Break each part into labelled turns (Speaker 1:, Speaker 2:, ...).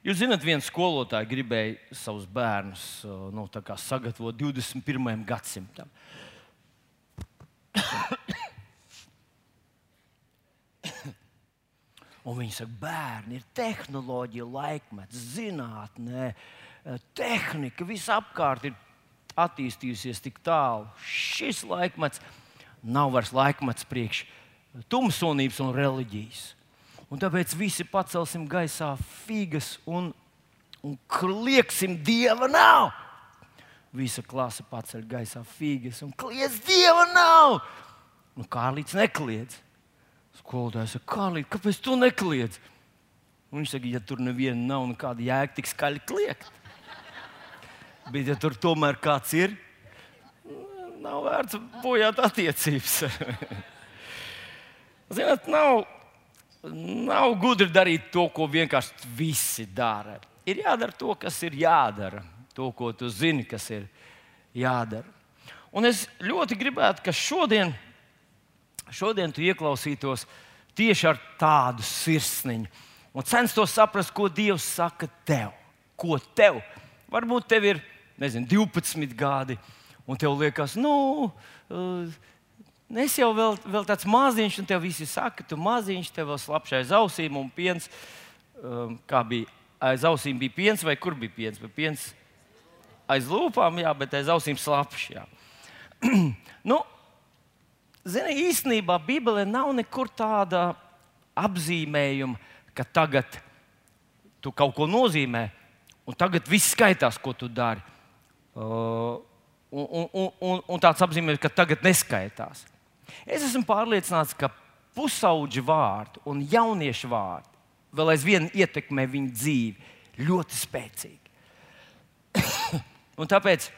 Speaker 1: Jūs zināt, viens skolotājs gribēja savus bērnus nu, sagatavot 21. gadsimtam. Un viņi saka, bērni ir tehnoloģija, laikmets, zinātnē, tehnika, viss apkārt ir attīstījusies tik tālu. Šis laikmets nav vairs laikmets priekš tumsonības un reliģijas. Un tāpēc visi pacelsim gaisā figas un, un klieksim, Dieva nav. Visa klase paceļ gaisā figas un kliedz, Dieva nav. Nu, Kārlīds nekliedz. Skolotājs saka, Kārlīd, kāpēc tu nekliedz? Un viņš saka, ja tur neviena nav, nekāda jēga tik skaļi kliegt. Bet, ja tur tomēr kāds ir, nav vērts bojāt attiecības. Ziniet, nav, nav gudri darīt to, ko vienkārši visi dara. Ir jādara to, kas ir jādara, to, ko tu zini, kas ir jādara. Un es ļoti gribētu, ka šodien, šodien tu ieklausītos tieši ar tādu sirsniņu un censtos saprast, ko Dievs saka tev. Ko tev? Varbūt tev ir nezinu, 12 gadi, un tev liekas, nu, uh, es jau vēl, vēl tāds maziņš, un tev visi saka, tu maziņš, tev vēl slapjš aiz ausīm, un piens, um, kā bija aiz ausīm, bija piens, vai kur bija piens? Bija piens aiz lūpām, jā, bet aiz ausīm slapjš. nu, Zini, īstenībā Bībelē nav nekur tāda apzīmējuma, ka tagad tu kaut ko nozīmē, un tagad viss skaitās, ko tu dari. Uh, un, un, un, un tāds apzīmē, ka tagad neskaitās. Es esmu pārliecināts, ka pusauģi vārdi un jauniešu vārdi vēl aizvien ietekmē viņu dzīvi ļoti spēcīgi. tāpēc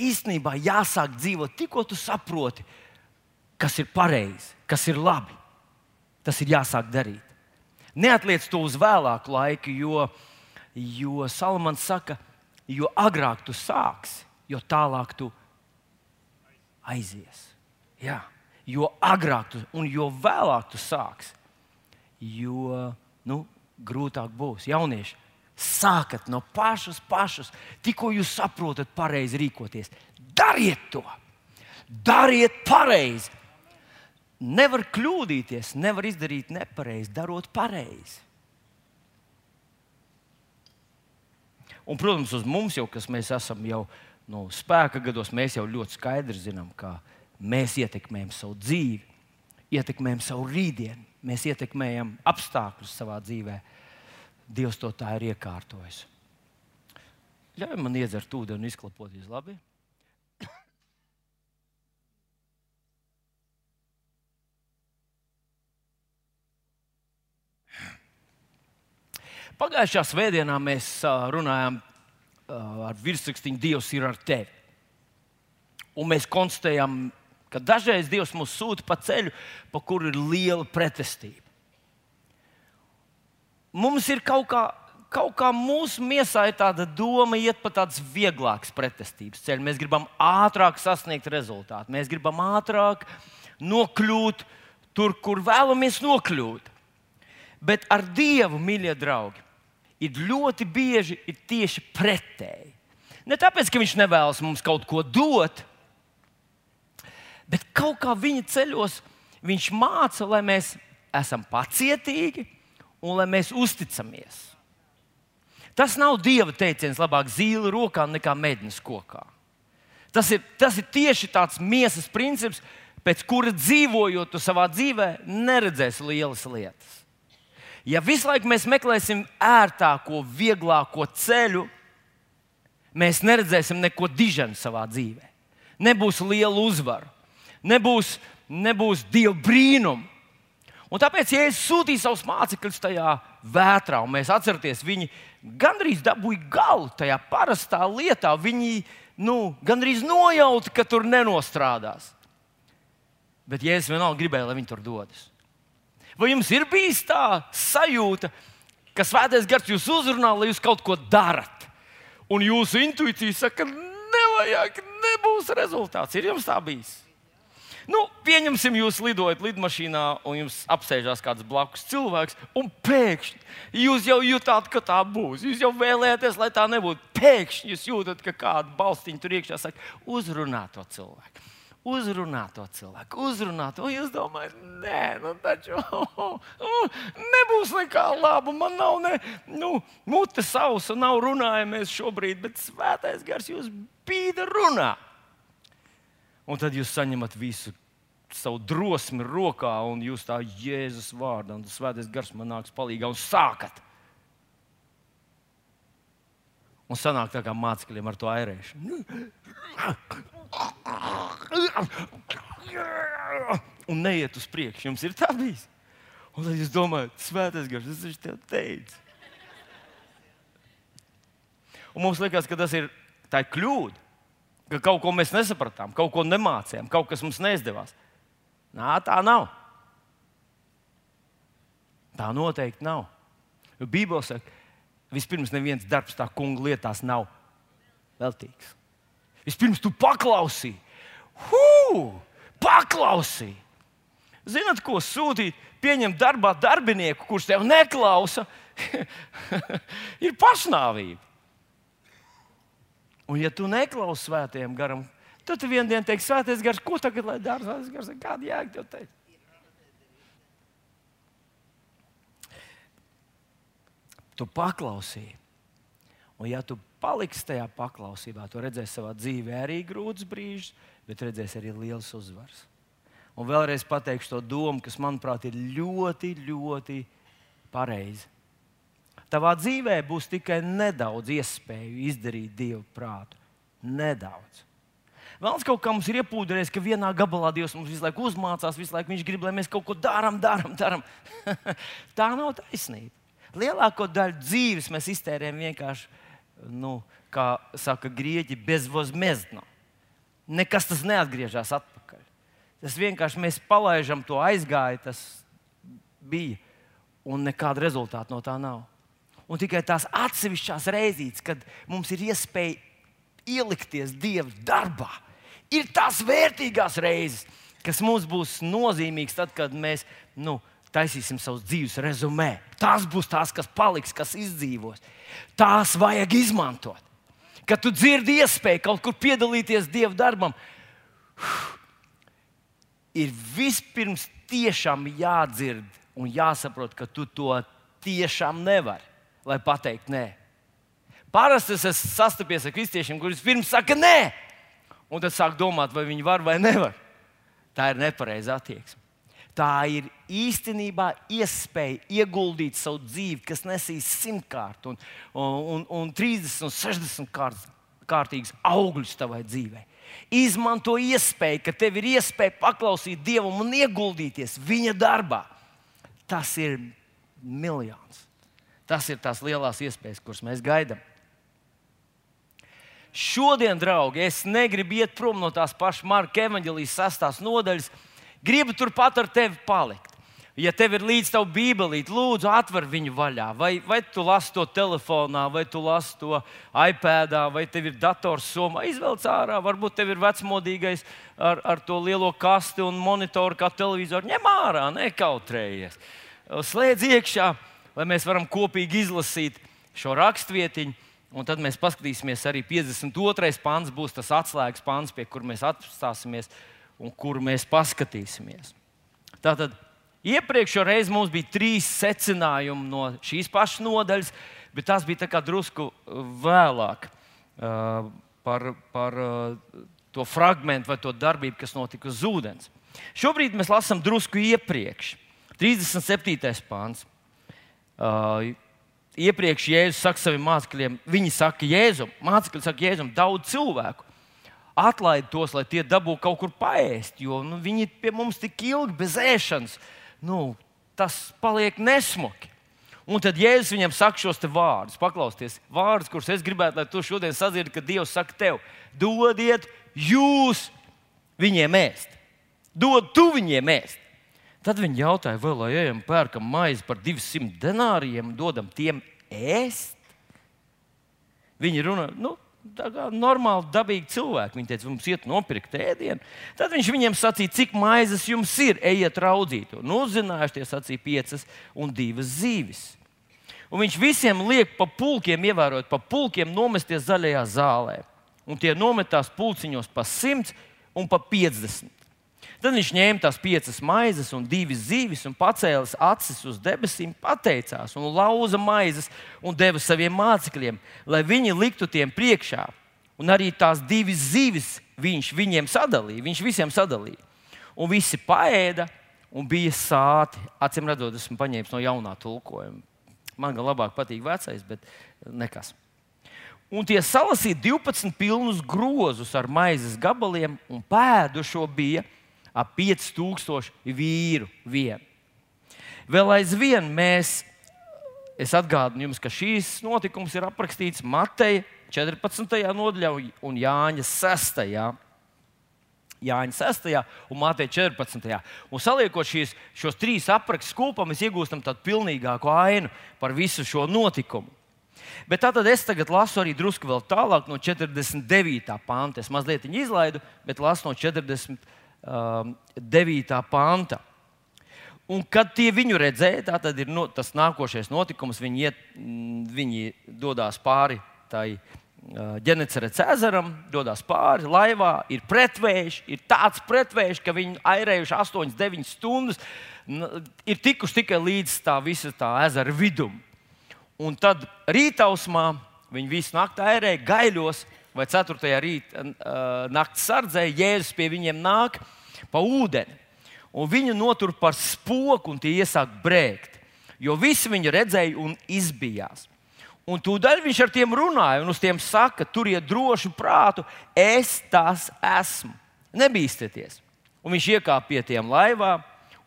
Speaker 1: īstenībā jāsāk dzīvot tikko tu saproti, kas ir pareizi, kas ir labi. Tas ir jāsāk darīt. Neatliec to uz vēlāku laiku, jo, jo Salamans saka, ka jo agrāk tu sāksi, jo tālāk tu aizies. Jā, jo agrāk tu un jo vēlāk tu sāksi, jo nu, grūtāk būs. Jaunieši, sākat no pašas, pašas, tikko jūs saprotat pareizi rīkoties. Dariet to! Dariet pareizi! Nevar kļūdīties, nevar izdarīt nepareizi, darot pareizi. Un, protams, uz mums jau, kas mēs esam jau nu, spēka gados, mēs jau ļoti skaidri zinām, ka mēs ietekmējam savu dzīvi, ietekmējam savu rītdienu, mēs ietekmējam apstākļus savā dzīvē. Dievs to tā ir iekārtojis. Ļauj man iedzert ūdeni un izklapoties labi. Pagājušā svētdienā mēs runājām ar virsrakstu Dievs ir ar tevi. Un mēs konstatējam, ka dažreiz Dievs mūs sūta pa ceļu, pa kuru ir liela pretestība. Mums ir kaut kā, kaut kā mūsu miesā ir tāda doma iet pa tādas vieglākas pretestības ceļu. Mēs gribam ātrāk sasniegt rezultātu, mēs gribam ātrāk nokļūt tur, kur vēlamies nokļūt. Bet ar Dievu, mīļie draugi, ir ļoti bieži ir tieši pretēji. Ne tāpēc, ka viņš nevēlas mums kaut ko dot, bet kaut kā viņa ceļos viņš māca, lai mēs esam pacietīgi un lai mēs uzticamies. Tas nav dieva teiciens, labāk zīle rokā nekā mednis kokā. Tas ir, tas ir tieši tāds miesas princips, pēc kura dzīvojot savā dzīvē, neredzēs lielas lietas. Ja visu laiku mēs meklēsim ērtāko, vieglāko ceļu, mēs neredzēsim neko dižanu savā dzīvē. Nebūs liela uzvara, nebūs, nebūs dieva brīnuma. Un tāpēc, ja es sūtīju savus mācekļus tajā vētrā, un mēs atceramies, viņi gandrīz dabūja galu tajā parastā lietā, viņi nu, gandrīz nojauta, ka tur nenostrādās. Bet, ja es vienalga gribēju, lai viņi tur dodas, Vai jums ir bijis tā sajūta, ka svētais gars jūs uzrunā, lai jūs kaut ko darat? Un jūsu intuīcija saka, nevajag, nebūs rezultāts. Ir jums tā bijis? Nu, pieņemsim, jūs lidojat lidmašīnā, un jums apsēžās kāds blakus cilvēks, un pēkšņi jūs jau jutāt, ka tā būs. Jūs jau vēlēties, lai tā nebūtu. Pēkšņi jūs jūtat, ka kāda balstiņa tur iekšā saka, uzrunā to cilvēku. Uzrunā to cilvēku, uzrunā to. Jūs domājat, nē, nu taču oh, oh, nebūs nekā laba. Man nav ne nu, mute sausa, nav runājamies šobrīd, bet svētais gars jūs bīda runā. Un tad jūs saņemat visu savu drosmi rokā, un jūs tā Jēzus vārdā, un svētais gars man nāks palīdzīgā, un sākat. Un sanāk tā kā mācekļiem ar to airēšanu. Un neiet uz priekšu. Jums ir tā bijis. Un tad jūs domājat, svētais gars, tas viņš tev teica. Un mums liekas, ka tas ir, ir kļūda ka kaut ko mēs nesapratām, kaut ko nemācījām, kaut kas mums neizdevās. Nā, tā nav. Tā noteikti nav. Bībelē saka, vispirms neviens darbs tā kunga lietās nav veltīgs. Vispirms tu paklausīji, Hū, paklausīji. Zinat, ko sūtīt? Pieņemt darbā darbinieku, kurš tev neklausa, ir pašnāvība. Un, ja tu neklausi svētajam garam, tad tu vienā dienā teiksi, svētais gars, ko tagad lai dara? Svētais gars, kāda jēga tev teikt? Tu paklausīji. Un, ja tu paliksi tajā paklausībā, tu redzēsi savā dzīvē arī grūtus brīžus, bet redzēsi arī liels uzvars. Un vēlreiz pateikšu to domu, kas, manuprāt, ir ļoti, ļoti pareizi. Tavā dzīvē būs tikai nedaudz iespēju izdarīt dievu prātu. Nedaudz. Vēlams kaut kā mums ir iepūdrējis, ka vienā gabalā Dievs mums visu laiku uzmācās, visu laiku Viņš grib, lai mēs kaut ko darām, darām, darām. Tā nav taisnība. Lielāko daļu dzīves mēs iztērējam vienkārši, nu, kā saka grieķi, bezvozmezno. Nekas tas neatgriežas atpakaļ. Tas vienkārši mēs palaidām to aizgāju, tas bija, un nekāda rezultāta no tā nav. Un tikai tās atsevišķās reizītes, kad mums ir iespēja ielikties Dieva darbā, ir tās vērtīgās reizes, kas mums būs nozīmīgas tad, kad mēs nu, taisīsim savus dzīves rezumē. Tās būs tās, kas paliks, kas izdzīvos. Tās vajag izmantot. Kad tu dzirdi iespēju kaut kur piedalīties Dieva darbam, ir vispirms tiešām jādzird un jāsaprot, ka tu to tiešām nevari lai pateiktu nē. Parasti es esmu sastapies ar kristiešiem, kuriem pirms saka nē, un tad sāk domāt, vai viņi var vai nevar. Tā ir nepareiza attieksme. Tā ir īstenībā iespēja ieguldīt savu dzīvi, kas nesīs simtkārt un, un, un, un 30 un 60 kārt, kārtīgus augļus tavai dzīvei. Izmanto iespēju, ka tev ir iespēja paklausīt Dievam un ieguldīties Viņa darbā. Tas ir miljons. Tas ir tās lielās iespējas, kuras mēs gaidām. Šodien, draugi, es negribu iet prom no tās pašas Marka evanģelijas sastās nodaļas. Gribu turpat ar tevi palikt. Ja tev ir līdzi tava bībelīte, lūdzu, atver viņu vaļā. Vai, vai tu lasi to telefonā, vai tu lasi to iPad, vai tev ir dators somā, izvelc ārā. Varbūt tev ir vecmodīgais ar, ar to lielo kasti un monitoru kā televizoru. Ņem ārā, nekautrējies. Slēdz iekšā lai mēs varam kopīgi izlasīt šo rakstvietiņu. Un tad mēs paskatīsimies arī 52. pāns, būs tas atslēgas pāns, pie kur mēs apstāsimies un kur mēs paskatīsimies. Tātad iepriekšējā reizē mums bija trīs secinājumi no šīs pašas nodaļas, bet tās bija drusku uh, vēlāk uh, par, par uh, to fragment vai to darbību, kas notika uz ūdens. Šobrīd mēs lasām drusku iepriekš, 37. pāns. Uh, iepriekš Jēzus saka saviem mācekļiem, viņi saka Jēzum, mācekļi saka Jēzum, daudz cilvēku. Atlaid tos, lai tie dabūtu kaut kur paēst, jo nu, viņi pie mums tik ilgi bez ēšanas. Nu, tas paliek nesmuki. Un tad Jēzus viņam saka šos vārdus, paklausieties, vārdus, kurus es gribētu, lai tu šodien sadzirdi, kad Dievs saka tev, dodiet jūs viņiem ēst. Dod tu viņiem ēst. Tad viņi jautāja, vai lai ejam pērkam maizi par 200 denāriem dodam tiem ēst. Viņi runā, nu, normāli, dabīgi cilvēki. Viņi teica, mums iet nopirkt ēdienu. Tad viņš viņiem sacīja, cik maizes jums ir, ejiet raudzīt. Un uzzinājuši, tie sacīja piecas un divas zīves. Un viņš visiem liek pa pulkiem, ievērot pa pulkiem, nomesties zaļajā zālē. Un tie nometās pulciņos pa simts un pa piecdesmit. Tad viņš ņēma tās piecas maizes un divas zīves un pacēlis acis uz debesīm, pateicās un lauza maizes un deva saviem mācekļiem, lai viņi liktu tiem priekšā. Un arī tās divas zīves viņš viņiem sadalīja. Viņš visiem sadalīja. Un visi paēda un bija sāti. Acīm redzot, esmu paņēmis no jaunā tulkojuma. Man gan labāk patīk vecais, bet nekas. Un tie salasīja 12 pilnus grozus ar maizes gabaliem, un pēdušo bija ap 5000 vīru vien. Vēl aizvien mēs, es atgādinu jums, ka šīs notikums ir aprakstīts Mateja 14. nodaļā un Jāņa 6. Jāņa 6. un Mātei 14. Un saliekot šīs, šos trīs aprakstus kopā, mēs iegūstam tādu pilnīgāku ainu par visu šo notikumu. Bet tātad es tagad lasu arī drusku tālāk no 49. panta. Es mazliet izlaidu, bet lasu no 40. 9. Um, panta. Un kad tie viņu redzēja, tā tad ir no, tas nākošais notikums. Viņi, iet, mm, viņi dodas pāri tai uh, ģenecerēts ezeram, dodas pāri laivā, ir pretvējš, ir tāds pretvējš, ka viņi airējuši 8, 9 stundas, ir tikuši tikai līdz tā visa tā ezera vidum. Un tad rītausmā viņi visu naktī airēja gaļos, vai 4. rītā uh, naktas sardzē, Jēzus pie viņiem nāk pa ūdeni. Un viņu notur par spoku, un tie iesāk brēkt. Jo visi viņu redzēja un izbijās. Un tūdaļ viņš ar tiem runāja, un uz tiem saka, turiet drošu prātu, es tas esmu. Nebīsties. Un viņš iekāpa pie tiem laivā,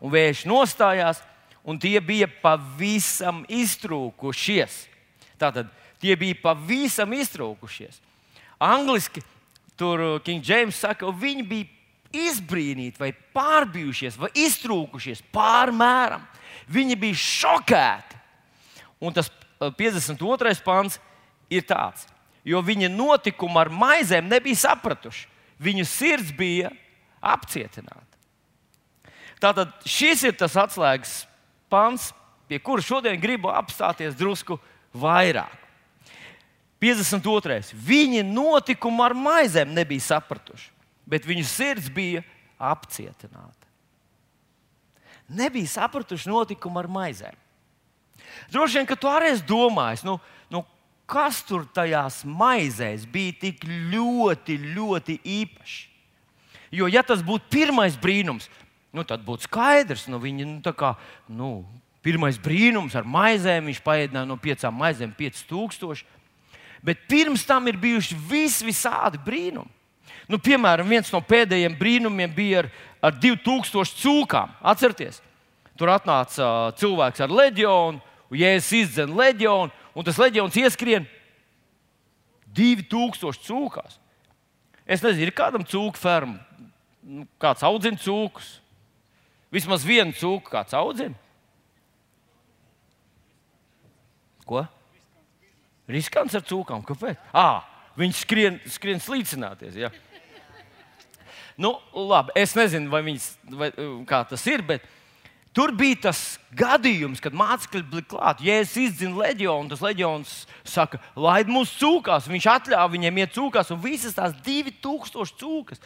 Speaker 1: un vējš nostājās, un tie bija pavisam iztrūkušies. Tātad tie bija pavisam iztrūkušies. Angliski tur uh, King James saka, viņi bija izbrīnīti, vai pārbijušies, vai iztrūkušies pārmēram. Viņi bija šokēti. Un tas 52. Uh, pāns ir tāds, jo viņi notikumu ar maizēm nebija sapratuši. Viņu sirds bija apcietināta. Tātad šis ir tas atslēgas pāns, pie kura šodien gribu apstāties drusku vairāk. 52. Viņi notikumu ar maizēm nebija sapratuši, bet viņu sirds bija apcietināta. Nebija sapratuši notikumu ar maizēm. Droši vien, ka tu arī esi domājis, nu, nu, kas tur tajās maizēs bija tik ļoti, ļoti īpašs. Jo, ja tas būtu pirmais brīnums, nu, tad būtu skaidrs, nu, viņi nu, kā, nu, pirmais brīnums ar maizēm, viņš paēdināja no piecām maizēm 5000. Bet pirms tam ir bijuši vis, visādi brīnumi. Nu, piemēram, viens no pēdējiem brīnumiem bija ar, ar 2000 cūkām. Atcerieties, tur atnāca uh, cilvēks ar leģionu, un jēzus izdzēra leģionu, un tas leģions ieskrien 2000 cūkās. Es nezinu, ir kādam cūku ferma, nu, kāds audzina cūkus. Vismaz vienu cūku kāds audzina. Ko? Riskants ar cūkām. Kāpēc? À, viņi skrien, skrien slīcināties. Ja? Nu, labi, es nezinu, vai viņas, vai, kā tas ir, bet tur bija tas gadījums, kad mācekļi bija klāti. Jēzus izdzina leģionu, tas leģions saka, laid mūsu cūkās. Viņš atļāva viņiem iet cūkās, un visas tās 2000 cūkas.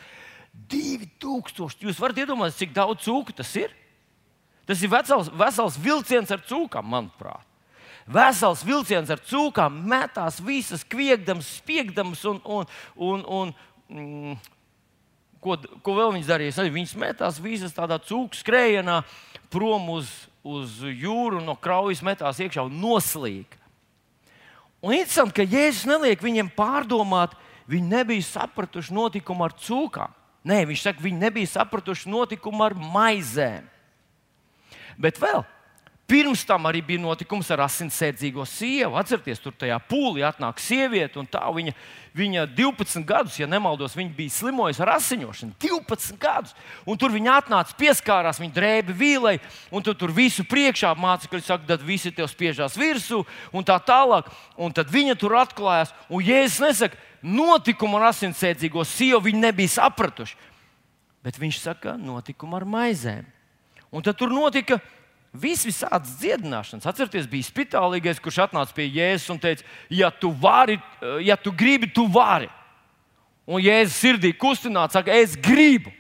Speaker 1: 2000. Jūs varat iedomāties, cik daudz cūku tas ir? Tas ir vesels, vesels vilciens ar cūkām, manuprāt vesels vilciens ar cūkām, metās visas, kviekdams, spiegdams un, un, un, un mm, ko, ko vēl viņas darīja? Viņas metās visas tādā cūku skrējienā prom uz, uz jūru, no kraujas metās iekšā un noslīd. Un interesanti, ka Jēzus neliek viņiem pārdomāt, viņi nebija sapratuši notikumu ar cūkām. Nē, viņš saka, viņi nebija sapratuši notikumu ar maizēm. Bet vēl Pirms tam arī bija notikums ar asinsēdzīgo sievu. Atcerieties, tur tajā pūlī atnāk sieviete, un tā viņa, viņa 12 gadus, ja nemaldos, viņa bija slimojusi ar asiņošanu. 12 gadus. Un tur viņa atnāca, pieskārās, viņa drēba vīlei, un tu tur visu priekšā mācekļi saka, tad visi tev spiežās virsū, un tā tālāk. Un tad viņa tur atklājās, un Jēzus nesaka, notikumu ar asinsēdzīgo sievu viņi nebija sapratuši. Bet viņš saka, notikumu ar maizēm. Un tad tur notika viss visādas dziedināšanas. Atcerieties, bija spitālīgais, kurš atnāca pie Jēzus un teica, ja tu vari, ja tu gribi, tu vari. Un Jēzus sirdī kustināt, saka, es gribu.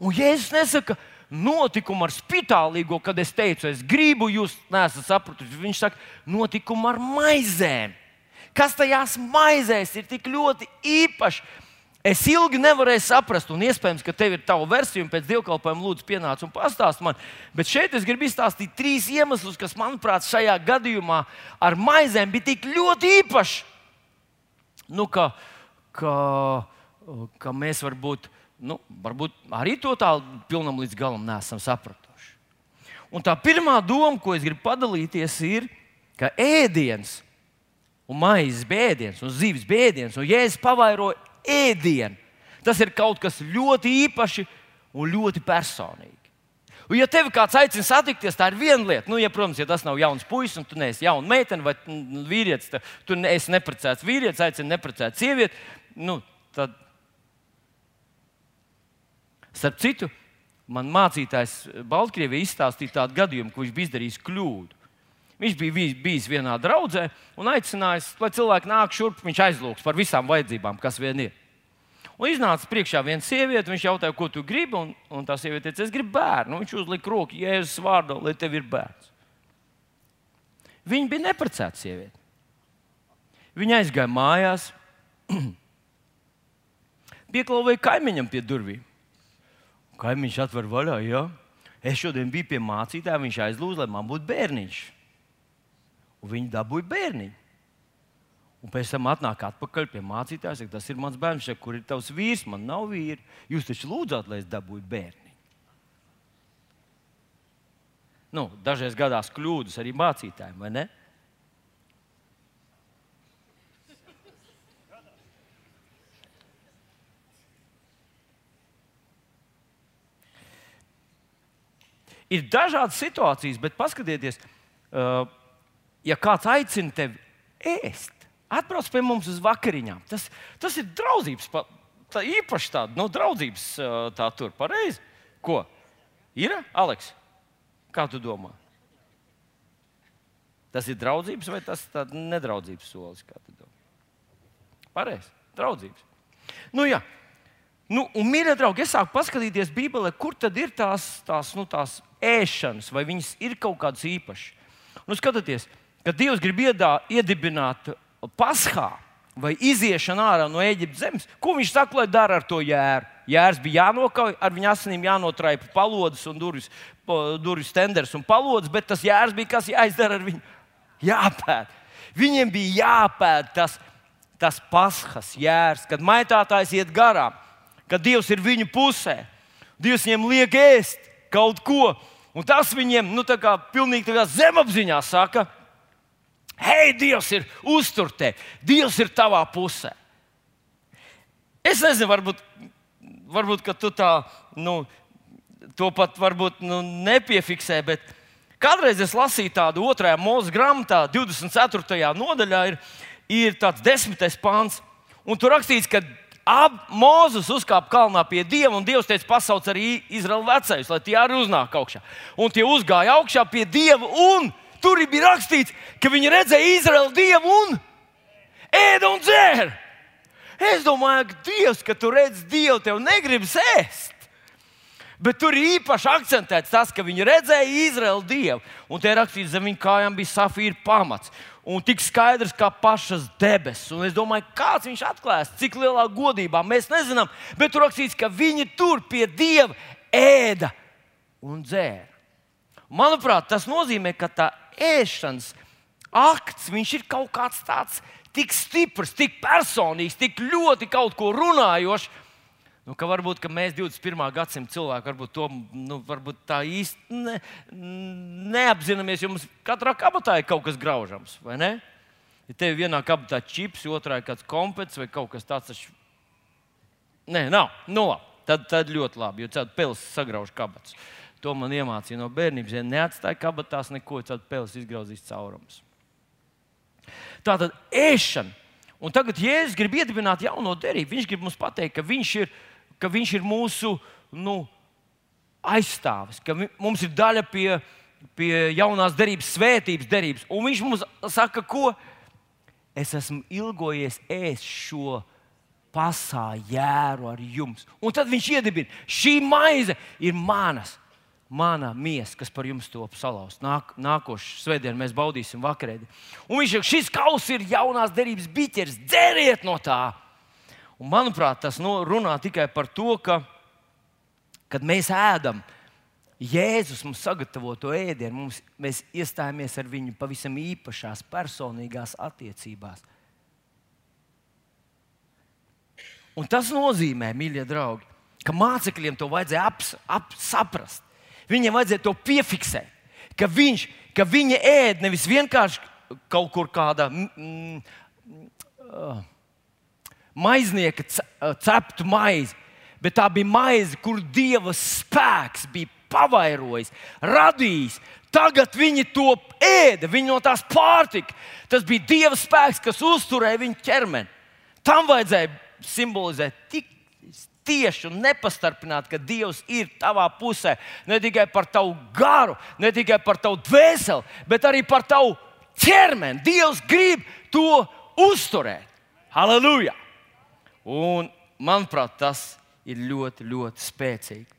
Speaker 1: Un Jēzus nesaka, notikumu ar spitālīgo, kad es teicu, es gribu, jūs nesat sapratuši. Viņš saka, notikumu ar maizēm. Kas tajās maizēs ir tik ļoti īpašs? Es ilgi nevarēju saprast, un iespējams, ka tev ir tava versija, un pēc dievkalpojuma lūdzu pienāc un pastāst man. Bet šeit es gribu izstāstīt trīs iemeslus, kas, manuprāt, šajā gadījumā ar maizēm bija tik ļoti īpaši. Nu, ka, ka, ka mēs varbūt, nu, varbūt arī to tā pilnam līdz galam nesam sapratuši. Un tā pirmā doma, ko es gribu padalīties, ir, ka ēdiens un maizes bēdiens un zivis bēdiens, un jēzus pavairoja ēdienu. Tas ir kaut kas ļoti īpašs un ļoti personīgs. Un, ja tevi kāds aicina satikties, tā ir viena lieta. Nu, ja, protams, ja tas nav jauns puisis, un tu neesi jauna meitene vai vīrietis, tad tu esi neprecēts vīrietis, aicina neprecēt sievieti. Nu, tad... Starp citu, man mācītājs Baltkrievijā izstāstīja tādu gadījumu, ka viņš bija izdarījis kļūdu. Viņš bija bijis vienā draudzē un aicinājis, lai cilvēki nāk šurp, viņš aizlūgs par visām vajadzībām, kas vien ir. Un iznāca priekšā viena sieviete, viņš jautāja, ko tu gribi, un, un tā sieviete teica, es gribu bērnu. Viņš uzlika roku Jēzus vārdā, lai tev ir bērns. Viņa bija neprecēta sieviete. Viņa aizgāja mājās, pieklāvēja kaimiņam pie durvīm. Kaimiņš atver vaļā, jā. Es šodien biju pie mācītāja, viņš aizlūdza, lai man būtu bērniņš un viņi dabūja bērniņu. Un pēc tam atnāk atpakaļ pie mācītāja, saka, tas ir mans bērns, šeit, kur ir tavs vīrs, man nav vīra. Jūs taču lūdzāt, lai es dabūju bērnu. Nu, dažreiz gadās kļūdas arī mācītājiem, vai ne? Ir dažādas situācijas, bet paskatieties, uh, ja kāds aicina tevi ēst, atbrauc pie mums uz vakariņām. Tas, tas ir draudzības, tā īpaši tāda no nu, draudzības tā tur pareizi. Ko? Ir, Aleks? Kā tu domā? Tas ir draudzības vai tas ir nedraudzības solis? Pareizi, draudzības. Nu, jā. Nu, un, mīļie draugi, es sāku paskatīties Bībelē, kur tad ir tās, tās, nu, tās ēšanas, vai viņas ir kaut kādas īpašas. Nu, skatieties, kad Dievs grib iedā, iedibināt paskā vai iziešanu ārā no Eģiptes zemes, ko viņš saka, lai dara ar to jēru? Jērs bija jānokauj, ar viņa asinīm jānotraipa palodas un durvis, durvis tenders un palodas, bet tas jērs bija kas jāizdara ar viņu. Jāpēta. Viņiem bija jāpēta tas, tas paskas jērs, kad maitātājs iet garām, kad Dievs ir viņu pusē. Dievs viņiem liek ēst kaut ko, un tas viņiem nu, pilnīgi zemapziņā saka, Hei, Dievs ir uztur te, Dievs ir tavā pusē. Es nezinu, varbūt, varbūt tu tā, nu, to pat varbūt, nu, nepiefiksē, bet kādreiz es lasīju tādu otrajā mūža grāmatā, 24. nodaļā, ir, ir tāds desmitais pāns. Un tur rakstīts, ka Mozus uzkāpa kalnā pie Dieva, un Dievs teica, pasauc arī Izraēlu vecais, lai tie arī uznāk augšā. Un tie uzgāja augšā pie Dieva, un Tur bija rakstīts, ka viņi redzēja Izraēlu dievu un ēda un dzēra. Es domāju, ka Dievs, ka tu redz Dievu, tev negribas ēst. Bet tur ir īpaši akcentēts tas, ka viņi redzēja Izraēlu dievu. Un te rakstīts, zem viņa kājām bija safīra pamats. Un tik skaidrs kā pašas debesis. Un es domāju, kāds viņš atklās, cik lielā godībā mēs nezinām. Bet tur rakstīts, ka viņi tur pie dieva ēda un dzēra. Manuprāt, tas nozīmē, ka tā ēšanas akts ir kaut kāds tāds tik stiprs, tik personīgs, tik ļoti kaut ko runājošs. Nu, ka varbūt ka mēs 21. gadsimta cilvēki varbūt to nu, varbūt tā īsti ne, neapzināmies, jo mums katrā kabatā ir kaut kas graužams. Ja tev vienā kabatā ir čips, otrā ir kāds kompets vai kaut kas tāds, tas Nē, nav. Nu, labi. tad, tad ļoti labi, jo tāda pils sagrauž kabatas. To man iemācīja no bērnības. Ja neatstāja kabatās neko, tad pēles izgrauzīs caurums. Tā tad ēšana. Un tagad Jēzus grib iedibināt jauno derību. Viņš grib mums pateikt, ka viņš ir, ka viņš ir mūsu nu, aizstāvis, ka vi, mums ir daļa pie, pie jaunās derības, svētības derības. Un viņš mums saka, ko es esmu ilgojies ēst šo pasā jēru ar jums. Un tad viņš iedibina, šī maize ir manas mana miesa, kas par jums top salauzt. Nāk, nākošais svētdien mēs baudīsim vakarēdi. Un viņš saka, šis kauss ir jaunās derības biķers, dzeriet no tā! Un, manuprāt, tas nu, runā tikai par to, ka, kad mēs ēdam, Jēzus mums sagatavo to ēdienu, mums, mēs iestājamies ar viņu pavisam īpašās, personīgās attiecībās. Un tas nozīmē, mīļie draugi, ka mācekļiem to vajadzēja ap, ap, saprast. Viņam vajadzēja to piefiksēt, ka, viņš, ka viņa ēd nevis vienkārši kaut kur kādā mm, uh, maiznieka ceptu maizi, bet tā bija maize, kur Dieva spēks bija pavairojis, radījis. Tagad viņi to ēda, viņi no tās pārtika. Tas bija Dieva spēks, kas uzturēja viņu ķermeni. Tam vajadzēja simbolizēt tik tieši un nepastarpināti, ka Dievs ir tavā pusē. Ne tikai par tavu garu, ne tikai par tavu dvēseli, bet arī par tavu ķermeni. Dievs grib to uzturēt. Halleluja! Un, manuprāt, tas ir ļoti, ļoti spēcīgi.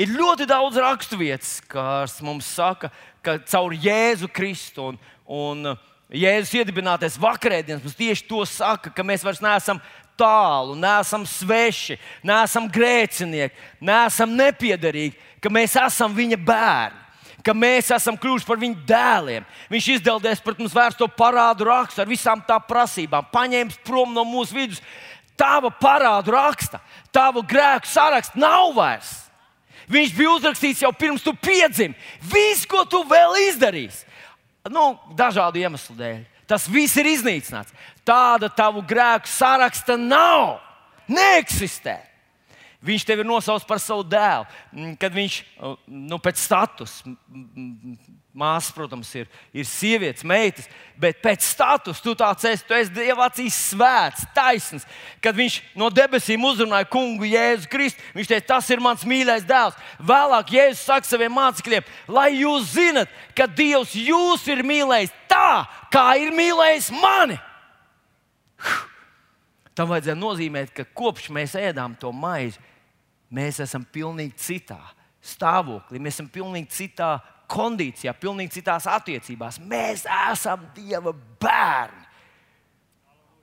Speaker 1: Ir ļoti daudz raksturvietas, kas mums saka, ka caur Jēzu Kristu un, un Jēzus iedibinātais vakarēdienas mums tieši to saka, ka mēs vairs neesam tālu, neesam sveši, neesam grēcinieki, neesam nepiederīgi, ka mēs esam viņa bērni. Ka mēs esam kļuvuši par viņa dēliem. Viņš izdeldēs pret mums vērsto parādu rakstu ar visām tā prasībām, paņēmis prom no mūsu vidus. Tava parādu raksta, tavu grēku sarakstu nav vairs. Viņš bija uzrakstīts jau pirms tu piedzimi. Viss, ko tu vēl izdarīsi, nu, dažādu iemeslu dēļ. Tas viss ir iznīcināts. Tāda tavu grēku saraksta nav. Neeksistē. Viņš tevi ir nosaucis par savu dēlu. Mm, kad viņš nu, pēc statusa, māsas, protams, ir, ir sievietes, meitas, bet pēc statusa tu tāds esi, tu esi Dieva acīs svēts, taisns. Kad viņš no debesīm uzrunāja kungu Jēzu Kristu, viņš teica, tas ir mans mīļais dēls. Vēlāk Jēzus saka saviem mācekļiem, lai jūs zinat, ka Dievs jūs ir mīlējis tā, kā ir mīlējis mani. Tam vajadzēja nozīmēt, ka kopš mēs ēdām to maizi, mēs esam pilnīgi citā stāvoklī, mēs esam pilnīgi citā kondīcijā, pilnīgi citās attiecībās. Mēs esam Dieva bērni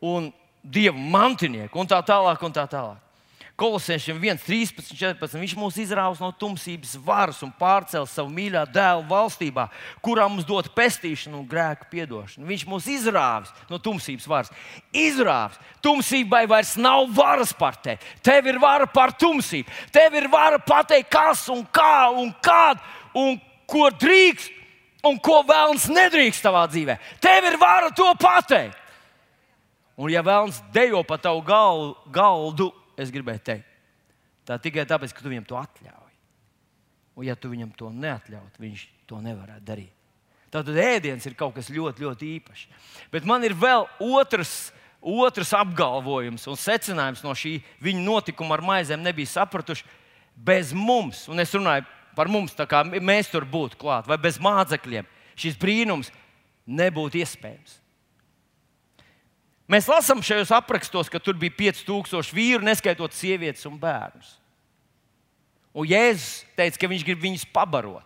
Speaker 1: un Dieva mantinieki un tā tālāk. Un tā tālāk. Kolosiešiem 1, 13, 14. Viņš mūs izrāvis no tumsības varas un pārcēlis savu mīļā dēla valstībā, kurā mums dod pestīšanu un grēku piedošanu. Viņš mūs izrāvis no tumsības varas. Izrāvis. Tumsībai vairs nav varas par tevi. Tev ir vara par tumsību. Tev ir vara pateikt, kas un kā un kādu un ko drīkst un ko vēlams nedrīkst tavā dzīvē. Tev ir vara to pateikt. Un, ja vēlams dejo pa tavu galdu es gribēju teikt. Tā tikai tāpēc, ka tu viņam to atļauj. Un, ja tu viņam to neatļautu, viņš to nevarētu darīt. Tātad ēdiens ir kaut kas ļoti, ļoti īpašs. Bet man ir vēl otrs, otrs apgalvojums un secinājums no šī viņa notikuma ar maizēm. Nebija sapratuši, bez mums, un es runāju par mums, kā mēs tur būtu klāt, vai bez mācekļiem, šis brīnums nebūtu iespējams. Mēs lasām šajos aprakstos, ka tur bija 5000 vīru, neskaitot sievietes un bērnus. Un Jēzus teica, ka viņš grib viņus pabarot.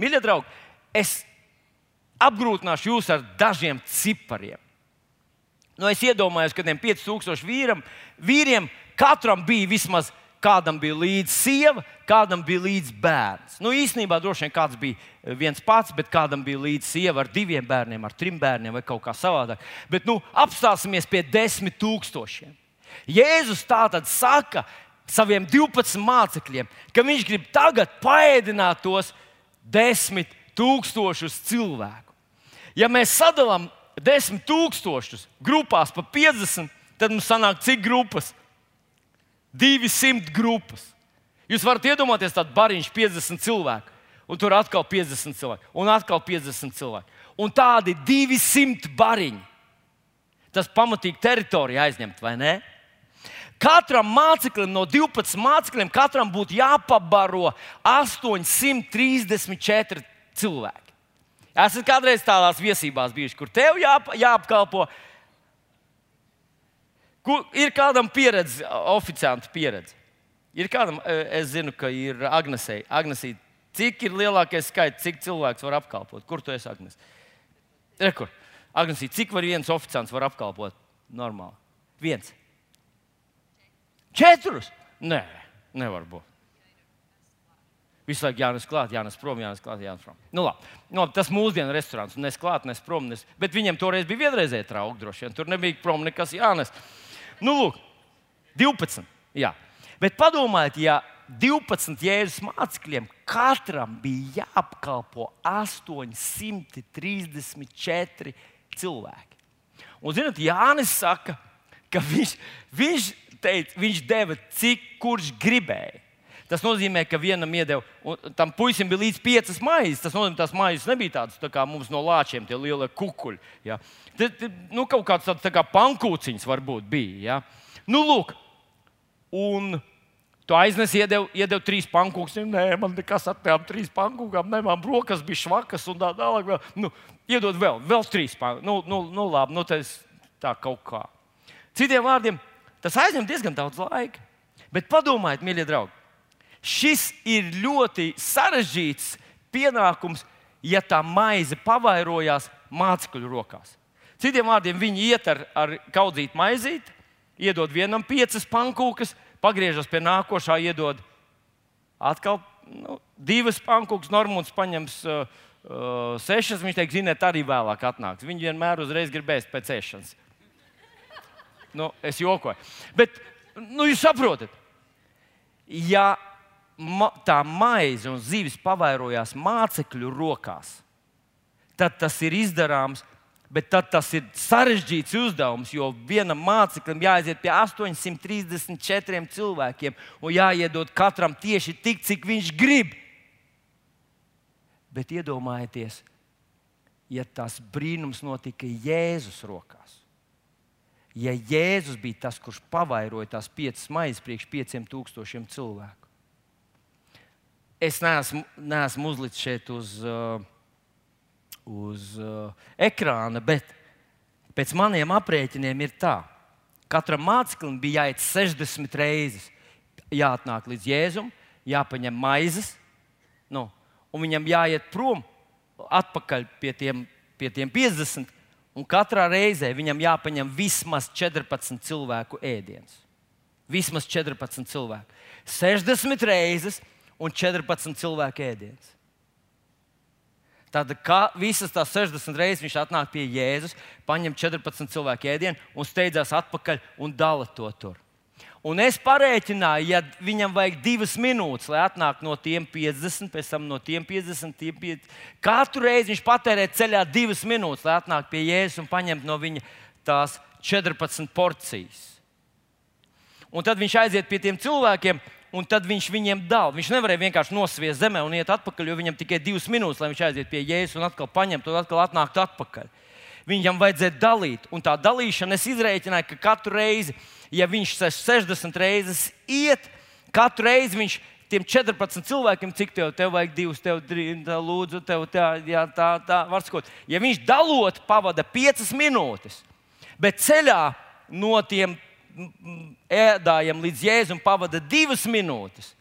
Speaker 1: Mīļie draugi, es apgrūtināšu jūs ar dažiem cipariem. Nu, es iedomājos, ka tiem 5000 vīram, vīriem katram bija vismaz kādam bija līdzi sieva, kādam bija līdzi bērns. Nu, īsnībā droši vien kāds bija eh, viens pats, bet kādam bija līdzi sieva ar diviem bērniem, ar trim bērniem vai kaut kā savādāk. Bet nu, apstāsimies pie desmit tūkstošiem. Jēzus tā tad saka saviem 12 mācekļiem, ka viņš grib tagad paēdināt tos desmit tūkstošus cilvēku. Ja mēs sadalām desmit tūkstošus grupās pa 50, tad mums sanāk cik grupas? 200 grupas. Jūs varat iedomāties tādu bariņu, 50 cilvēku, un tur atkal 50 cilvēku, un atkal 50 cilvēku. Un tādi 200 bariņi. Tas pamatīgi teritorija aizņemt, vai ne? Katram māceklim no 12 mācekļiem katram būtu jāpabaro 834 cilvēki. Esat kādreiz tādās viesībās bijuši, kur tev jāp, jāapkalpo. Ir kādam pieredze, oficiāla pieredze? Ir kādam, e, es zinu, ka ir Agnesei. Agnesī, cik ir lielākais skaits, cik cilvēks var apkalpot? Kur tu esi Agnes? Rekur. Agnesī, cik var viens oficiāls var apkalpot normāli? Viens. Četrus? Nē, nevar būt. Visu laiku jānes klāt, jānes prom, jānes klāt, jānes prom. Nu, labi. nu, tas mūsdienu restorāns, nes klāt, nes prom. Nes... Bet viņiem toreiz bija vienreizēji trauki, droši vien. Tur nebija prom nekas jānes. Nu, lūk, 12. Jā. Bet padomājiet, ja 12 jēzus mācekļiem katram bija jāapkalpo 834 cilvēki. Un, zinot, Jānis saka, ka viņš, viņš teica, viņš deva cik kurš gribēja. Tas nozīmē, ka vienam iedeva, un tam puisim bija līdz piecas maizes. Tas nozīmē, ka tās maizes nebija tādas tā kā mums no lāčiem, tie lielie kukuļi. Ja. Tad, nu, kaut kāds tāds tā kā pankūciņš varbūt bija. Ja. Nu, lūk, un tu aiznes, iedev, iedev trīs pankūkus. Nē, man nekas ar tām trīs pankūkām, ne man brokas bija švakas un tā tālāk. Nu, iedod vēl, vēl trīs pankūkus. Nu, nu, nu, labi, nu, tas tā kaut kā. Citiem vārdiem, Tas aizņem diezgan daudz laika. Bet padomājiet, mīļie draugi, šis ir ļoti sarežģīts pienākums, ja tā maize pavairojās mācekļu rokās. Citiem vārdiem, viņi iet ar, ar kaudzītu maizīti, iedod vienam piecas pankūkas, pagriežas pie nākošā, iedod atkal nu, divas pankūkas. Normāls paņems uh, uh, sešas, viņš teiks, ziniet, arī vēlāk atnāks. Viņi vienmēr uzreiz gribēs pēc ēšanas. Nu, es jokoju. Bet nu, jūs saprotat, ja ma tā maize un zivis pavairojās mācekļu rokās, tad tas ir izdarāms. Bet tad tas ir sarežģīts uzdevums, jo vienam māceklim jāaiziet pie 834 cilvēkiem un jāiedod katram tieši tik, cik viņš grib. Bet iedomājieties, ja tas brīnums notika Jēzus rokās ja Jēzus bija tas, kurš pavairoja tās piecas maizes priekš pieciem tūkstošiem cilvēku. Es neesmu, neesmu uzlicis šeit uz, uh, uz uh, ekrāna, bet pēc maniem aprēķiniem ir tā, ka katram māceklim bija jāiet 60 reizes. Jāatnāk līdz Jēzum, jāpaņem maizes, nu, un viņam jāiet prom atpakaļ pie tiem, pie tiem 50 Un katrā reizē viņam jāpaņem vismaz 14 cilvēku ēdiens. Vismaz 14 cilvēku. 60 reizes un 14 cilvēku ēdiens. Tad visas tās 60 reizes viņš atnāk pie Jēzus, paņem 14 cilvēku ēdienu un steidzās atpakaļ un dala to tur. Un es parēķināju, ja viņam vajag divas minūtes, lai atnāktu no tiem 50, pēc tam no tiem 50. Tiem 50. Katru reizi viņš patērē ceļā divas minūtes, lai atnāktu pie Jēzus un paņemtu no viņa tās 14 porcijas. Un tad viņš aiziet pie tiem cilvēkiem, un tad viņš viņiem dala. Viņš nevarēja vienkārši nosviest zemē un iet atpakaļ, jo viņam tikai divas minūtes, lai viņš aiziet pie Jēzus un atkal paņemtu un atkal atnāktu atpakaļ. Viņam vajadzēja dalīt, un tā dalīšana es izrēķināju, ka katru reizi ja viņš 60 reizes iet, katru reizi viņš tiem 14 cilvēkiem, cik tev, tev vajag divus, tev tā, lūdzu, tev tā, jā, tā, tā var skot. Ja viņš dalot, pavada 5 minūtes, bet ceļā no tiem ēdājiem līdz jēzum pavada 2 minūtes,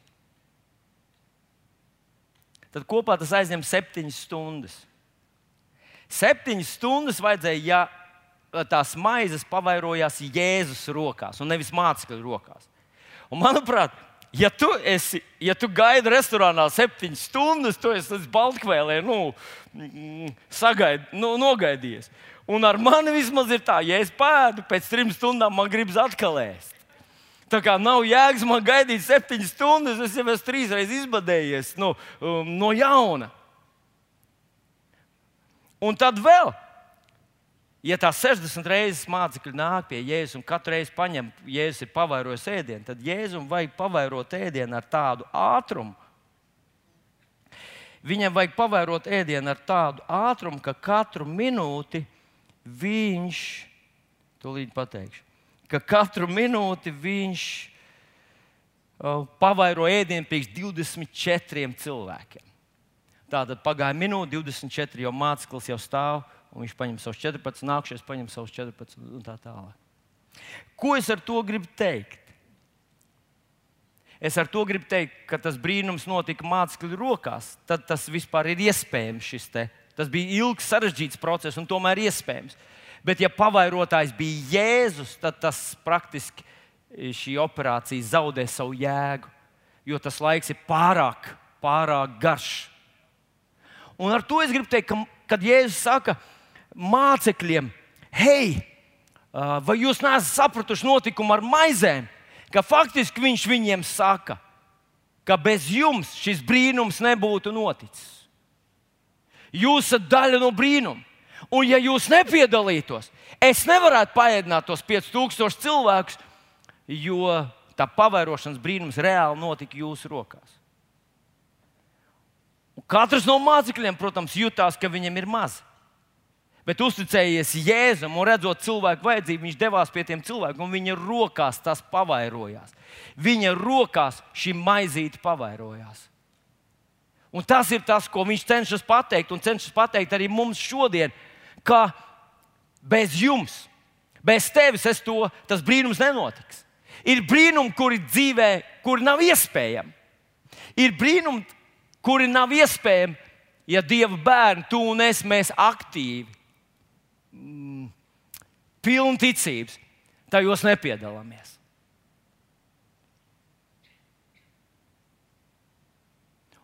Speaker 1: tad kopā tas aizņem 7 stundas. Septiņas stundas vajadzēja, ja tās maizes pavairojās Jēzus rokās un nevis mācekļu rokās. Un, manuprāt, ja tu, esi, ja tu gaidi restorānā septiņas stundas, tu esi līdz Baltkvēlē nu, mm, sagaid, nu, nogaidījies. Un ar mani vismaz ir tā, ja es pēdu, pēc trim stundām man gribas atkal ēst. Tā kā nav jēgas man gaidīt septiņas stundas, es jau esmu trīs reizes izbadējies nu, um, no jauna. Un tad vēl Ja tā 60 reizes mācekļi nāk pie Jēzus un katru reizi paņem, Jēzus ir pavairojis ēdienu, tad Jēzum vajag pavairot ēdienu ar tādu ātrumu. Viņam vajag pavairot ēdienu ar tādu ātrumu, ka katru minūti viņš tūlīt pateikšu, ka katru minūti viņš uh, pavairo ēdienu priekš 24 cilvēkiem. Tātad pagāja minūte, 24 jau māceklis jau stāv, un viņš paņem savus 14, nākšais paņem savus 14 un tā tālāk. Ko es ar to gribu teikt? Es ar to gribu teikt, ka tas brīnums notika mācekļu rokās. Tad tas vispār ir iespējams. Tas bija ilgs, sarežģīts process, un tomēr iespējams. Bet, ja pavairotājs bija Jēzus, tad tas praktiski šī operācija zaudē savu jēgu, jo tas laiks ir pārāk, pārāk garš. Un ar to es gribu teikt, ka, kad Jēzus saka mācekļiem, hei, vai jūs neesat sapratuši notikumu ar maizēm, ka faktiski viņš viņiem saka, ka bez jums šis brīnums nebūtu noticis. Jūs esat daļa no brīnuma. Un, ja jūs nepiedalītos, es nevarētu paēdināt tos 5000 cilvēkus, jo tā pavērošanas brīnums reāli notika jūsu rokās. Un katrs no mācekļiem, protams, jutās, ka viņam ir maz. Bet uzticējies Jēzum un redzot cilvēku vajadzību, viņš devās pie tiem cilvēkiem, un viņa rokās tas pavairojās. Viņa rokās šī maizīte pavairojās. Un tas ir tas, ko viņš cenšas pateikt, un cenšas pateikt arī mums šodien ka bez jums, bez tevis to, tas brīnums nenotiks. Ir brīnumi, kuri dzīvē, kuri nav iespējami. Ir brīnumi, kuri nav iespējami, ja Dieva bērni, tu un es, mēs aktīvi, mm, pilni ticības, tajos nepiedalāmies.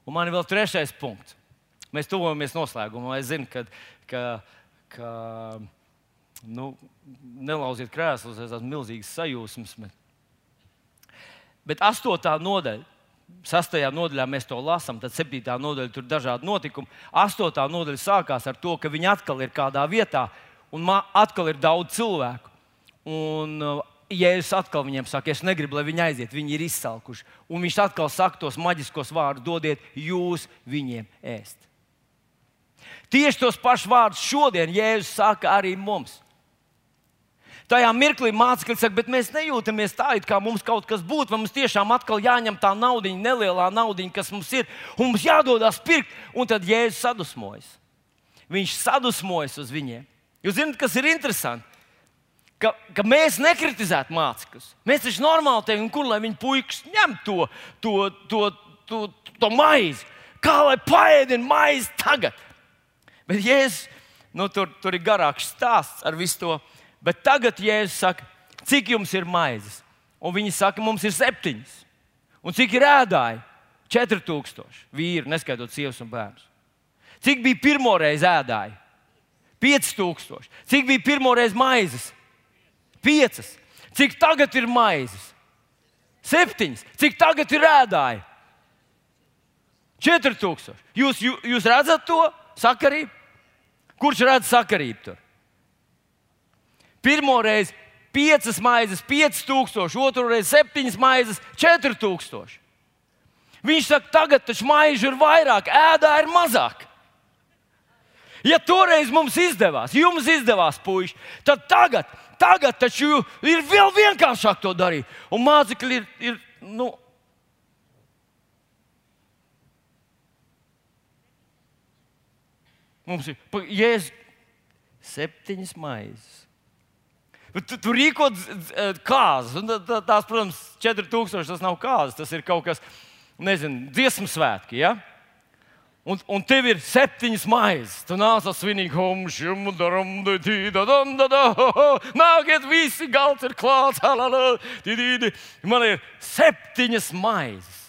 Speaker 1: Un man ir vēl trešais punkts. Mēs tuvojamies noslēgumam. Es zinu, ka, ka ka nu, nelauziet krēslus, es esmu milzīgs sajūsmas. Bet, bet astotā nodaļa. Sastajā nodaļā mēs to lasām, tad septītā nodaļa tur ir dažādi notikumi. Astotā nodaļa sākās ar to, ka viņi atkal ir kādā vietā, un atkal ir daudz cilvēku. Un, uh, Jēzus atkal viņiem saka, es negribu, lai viņi aiziet, viņi ir izsalkuši. Un viņš atkal saka tos maģiskos vārdus, dodiet jūs viņiem ēst. Tieši tos pašus vārdus šodien Jēzus saka arī mums. Tajā mirklī mācekļi saka, bet mēs nejūtamies tā, it kā mums kaut kas būtu, vai mums tiešām atkal jāņem tā naudiņa, nelielā naudiņa, kas mums ir, un mums jādodas pirkt, un tad Jēzus sadusmojas. Viņš sadusmojas uz viņiem. Jūs zināt, kas ir interesanti? Ka, ka mēs nekritizētu mācekļus. Mēs taču normāli teiktu, kur lai viņi puikas ņem to, to, to, to, to maizi. Kā lai paēdina maizi tagad? Bet Jēzus, nu, tur, tur ir garāks stāsts ar visu to. Bet tagad Jēzus saka, cik jums ir maizes? Un viņi saka, mums ir septiņas. Un cik ir ēdāji? 4000 vīri, neskaitot sievas un bērnus. Cik bija pirmoreiz ēdāji? 5000. Cik bija pirmoreiz maizes? 5. Cik tagad ir maizes? 7. Cik tagad ir ēdāji? 4000. Jūs, jūs redzat to sakarību? Kurš redz sakarību tur? Pirmo reizi piecas maizes, 5000, otru reizi septiņas maizes, 4000. Viņš saka, tagad taču maižu ir vairāk, ēdā ir mazāk. Ja toreiz mums izdevās, jums izdevās, puiši, tad tagad, tagad taču ir vēl vienkāršāk to darīt. Un mācekļi ir, ir nu, Mums ir jēzus septiņas maizes. Tu, tu rīko kāzas, un tās, protams, 4000 tas nav kāzas, tas ir kaut kas, nezinu, dziesmu svētki. Ja? Un, un tev ir septiņas maizes. Tu nāc ar svinīgu humšu, daram, nāciet, visi galds ir klāts. Man ir septiņas maizes.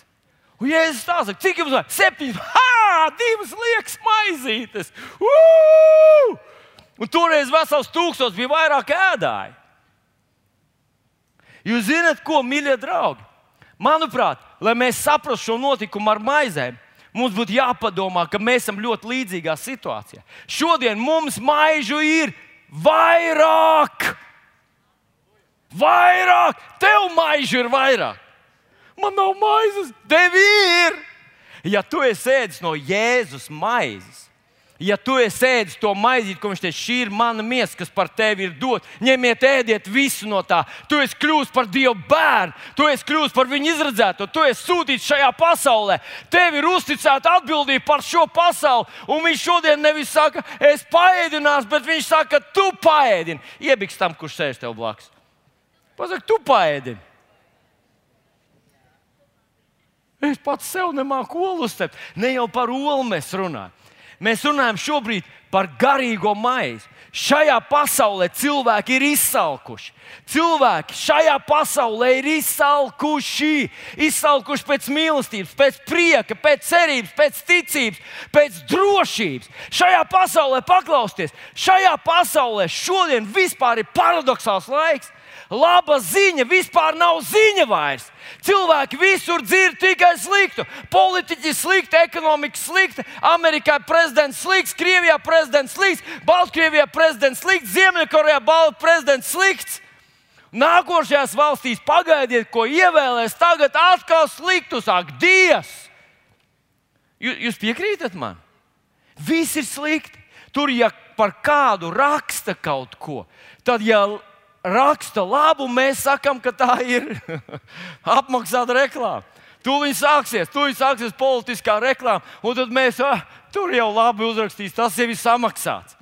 Speaker 1: Un Jēzus tā saka, cik jums vajag? Septiņas, ha, divas liekas maizītes. Uu! Un toreiz vesels tūkstots bija vairāk ēdāji. Jūs zināt, ko, mīļie draugi? Manuprāt, lai mēs saprastu šo notikumu ar maizēm, mums būtu jāpadomā, ka mēs esam ļoti līdzīgā situācijā. Šodien mums maižu ir vairāk. Vairāk! Tev maižu ir vairāk! man nav maizes, tev ir. Ja tu esi ēdis no Jēzus maizes, Ja tu ēdis to maizīti, ko viņš teica, šī ir mana miesa, kas par tevi ir dot, ņemiet, ēdiet visu no tā. Tu esi kļuvis par Dieva bērnu, tu esi kļuvis par viņu izredzēto, tu esi sūtīts šajā pasaulē. Tev ir uzticēta atbildība par šo pasauli. Un viņš šodien nevis saka, es paēdināšu, bet viņš saka, tu paēdini. Iebiks tam, kurš sēž tev blakus. Pasaka, tu paēdini. Es pats sev nemāku olu uzteikt. Ne jau par olu mēs runājam. Mēs runājam šobrīd par garīgo maizi. Šajā pasaulē cilvēki ir izsalkuši. Cilvēki šajā pasaulē ir izsalkuši. Izsalkuši pēc mīlestības, pēc prieka, pēc cerības, pēc ticības, pēc drošības. Šajā pasaulē paklausties, šajā pasaulē šodien vispār ir paradoxāls laiks. Laba ziņa vispār nav ziņa vairs. Cilvēki visur dzird tikai sliktu. Politiķi slikti, ekonomika slikta, Amerikā prezidents slikts, Krievijā prezidents slikts, Baltkrievijā prezidents slikts, Ziemeļkorejā prezidents slikts. Nākošajās valstīs pagaidiet, ko ievēlēs. Tagad atkal sliktu sāk Dievs. Jūs piekrītat man? Viss ir slikti. Tur, ja par kādu raksta kaut ko, tad, ja raksta labu, mēs sakām, ka tā ir apmaksāta reklāma. Tūlīt sāksies, tūlīt sāksies politiskā reklāma, un tad mēs ah, tur jau labi uzrakstīs, tas jau ir samaksāts.